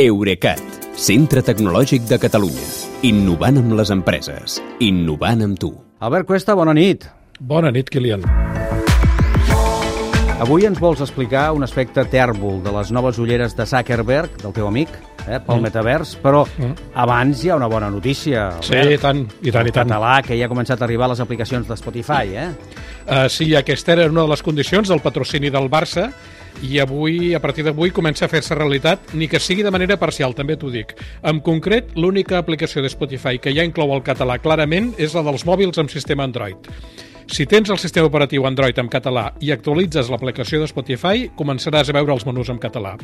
Eurecat, centre tecnològic de Catalunya. Innovant amb les empreses. Innovant amb tu. Albert Cuesta, bona nit. Bona nit, Kilian. Avui ens vols explicar un aspecte tèrbol de les noves ulleres de Zuckerberg, del teu amic, eh, pel mm. metavers, però mm. abans hi ha una bona notícia. Sí, i tant, i tant, i tant. Català, que ja ha començat a arribar a les aplicacions de Spotify, eh? Uh, sí, aquesta era una de les condicions del patrocini del Barça, i avui, a partir d'avui, comença a fer-se realitat, ni que sigui de manera parcial, també t'ho dic. En concret, l'única aplicació de Spotify que ja inclou el català clarament és la dels mòbils amb sistema Android. Si tens el sistema operatiu Android en català i actualitzes l'aplicació de Spotify, començaràs a veure els menús en català.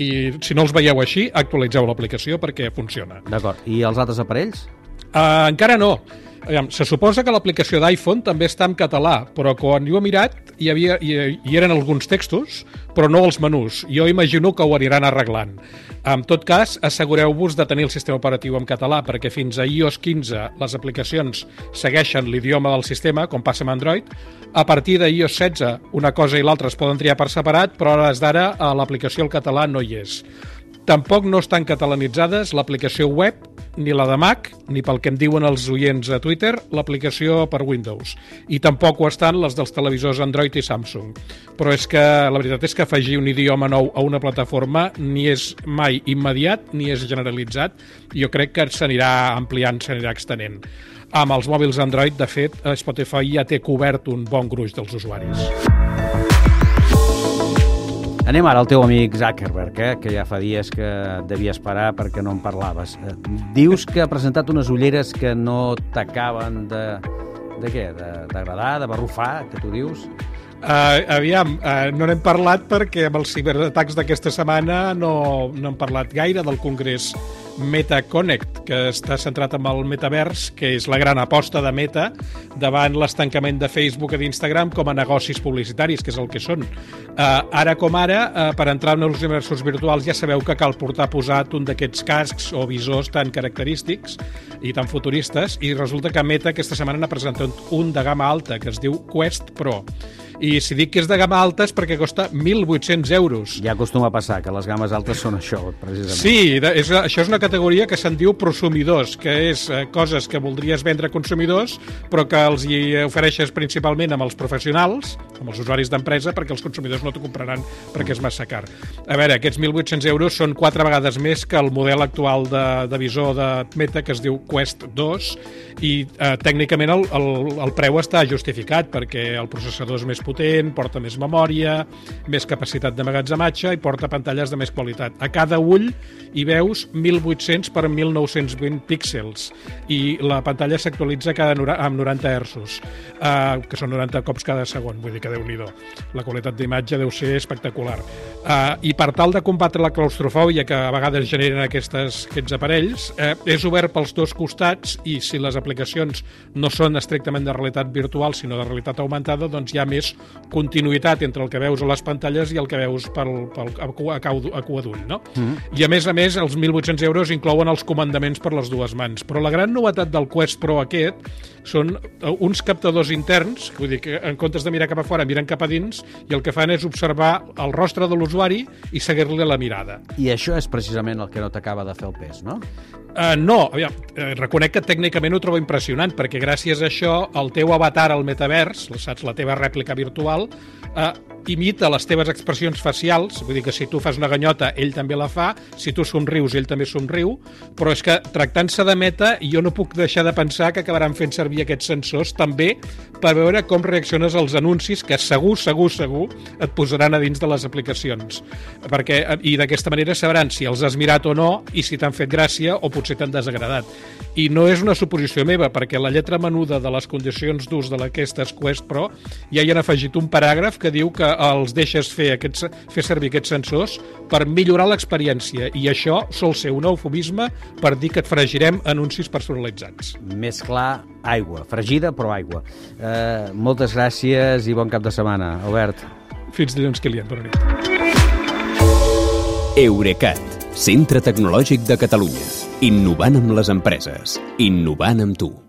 I si no els veieu així, actualitzeu l'aplicació perquè funciona. D'acord. I els altres aparells? Uh, encara no. Aviam, se suposa que l'aplicació d'iPhone també està en català, però quan jo he mirat hi, havia, hi, hi eren alguns textos, però no els menús. Jo imagino que ho aniran arreglant. En tot cas, assegureu-vos de tenir el sistema operatiu en català, perquè fins a iOS 15 les aplicacions segueixen l'idioma del sistema, com passa amb Android. A partir de iOS 16, una cosa i l'altra es poden triar per separat, però a les d'ara l'aplicació al català no hi és. Tampoc no estan catalanitzades l'aplicació web, ni la de Mac, ni pel que em diuen els oients a Twitter, l'aplicació per Windows. I tampoc ho estan les dels televisors Android i Samsung. Però és que la veritat és que afegir un idioma nou a una plataforma ni és mai immediat ni és generalitzat. Jo crec que s'anirà ampliant, s'anirà extenent. Amb els mòbils Android, de fet, Spotify ja té cobert un bon gruix dels usuaris. Anem ara al teu amic Zuckerberg, eh, que ja fa dies que devia esperar perquè no en parlaves. Eh, dius que ha presentat unes ulleres que no t'acaben de... de què? D'agradar, de, de barrufar, que tu dius? Uh, aviam, uh, no n'hem parlat perquè amb els ciberatacs d'aquesta setmana no, no hem parlat gaire del congrés Meta Connect, que està centrat en el metavers, que és la gran aposta de Meta davant l'estancament de Facebook i d'Instagram com a negocis publicitaris, que és el que són. Uh, ara com ara, uh, per entrar en els universos virtuals ja sabeu que cal portar posat un d'aquests cascs o visors tan característics i tan futuristes, i resulta que Meta aquesta setmana n'ha presentat un de gamma alta, que es diu Quest Pro i si dic que és de gamma alta és perquè costa 1.800 euros. Ja acostuma a passar, que les games altes són això, precisament. Sí, és, això és una categoria que se'n diu prosumidors, que és eh, coses que voldries vendre a consumidors, però que els hi ofereixes principalment amb els professionals, amb els usuaris d'empresa, perquè els consumidors no t'ho compraran perquè és massa car. A veure, aquests 1.800 euros són quatre vegades més que el model actual de, de visor de Meta, que es diu Quest 2, i eh, tècnicament el, el, el preu està justificat, perquè el processador és més potent, porta més memòria, més capacitat de magatzematge i porta pantalles de més qualitat. A cada ull hi veus 1.800 per 1.920 píxels i la pantalla s'actualitza cada amb 90 Hz, eh, que són 90 cops cada segon, vull dir que déu nhi La qualitat d'imatge deu ser espectacular. Eh, I per tal de combatre la claustrofòbia que a vegades generen aquestes, aquests aparells, eh, és obert pels dos costats i si les aplicacions no són estrictament de realitat virtual, sinó de realitat augmentada, doncs hi ha més continuïtat entre el que veus a les pantalles i el que veus pel, pel, a, a, a cua d'ull, no? Mm -hmm. I a més a més, els 1.800 euros inclouen els comandaments per les dues mans. Però la gran novetat del Quest Pro aquest són eh, uns captadors interns, vull dir que en comptes de mirar cap a fora, miren cap a dins, i el que fan és observar el rostre de l'usuari i seguir-li la mirada. I això és precisament el que no t'acaba de fer el pes, no? Uh, no, aviam, uh, reconec que tècnicament ho trobo impressionant, perquè gràcies a això el teu avatar al metavers, saps, la teva rèplica virtual, uh, imita les teves expressions facials, vull dir que si tu fas una ganyota, ell també la fa, si tu somrius, ell també somriu, però és que tractant-se de meta, jo no puc deixar de pensar que acabaran fent servir aquests sensors també per veure com reacciones als anuncis que segur, segur, segur et posaran a dins de les aplicacions. Perquè, I d'aquesta manera sabran si els has mirat o no i si t'han fet gràcia o potser t'han desagradat. I no és una suposició meva, perquè la lletra menuda de les condicions d'ús de d'aquestes Quest Pro ja hi han afegit un paràgraf que diu que els deixes fer, aquests, fer servir aquests sensors per millorar l'experiència i això sol ser un eufemisme per dir que et fregirem anuncis personalitzats. Més clar, aigua. Fregida, però aigua. Eh, moltes gràcies i bon cap de setmana, Albert. Fins dilluns, Kilian. Bona nit. Eurecat, centre tecnològic de Catalunya. Innovant amb les empreses. Innovant amb tu.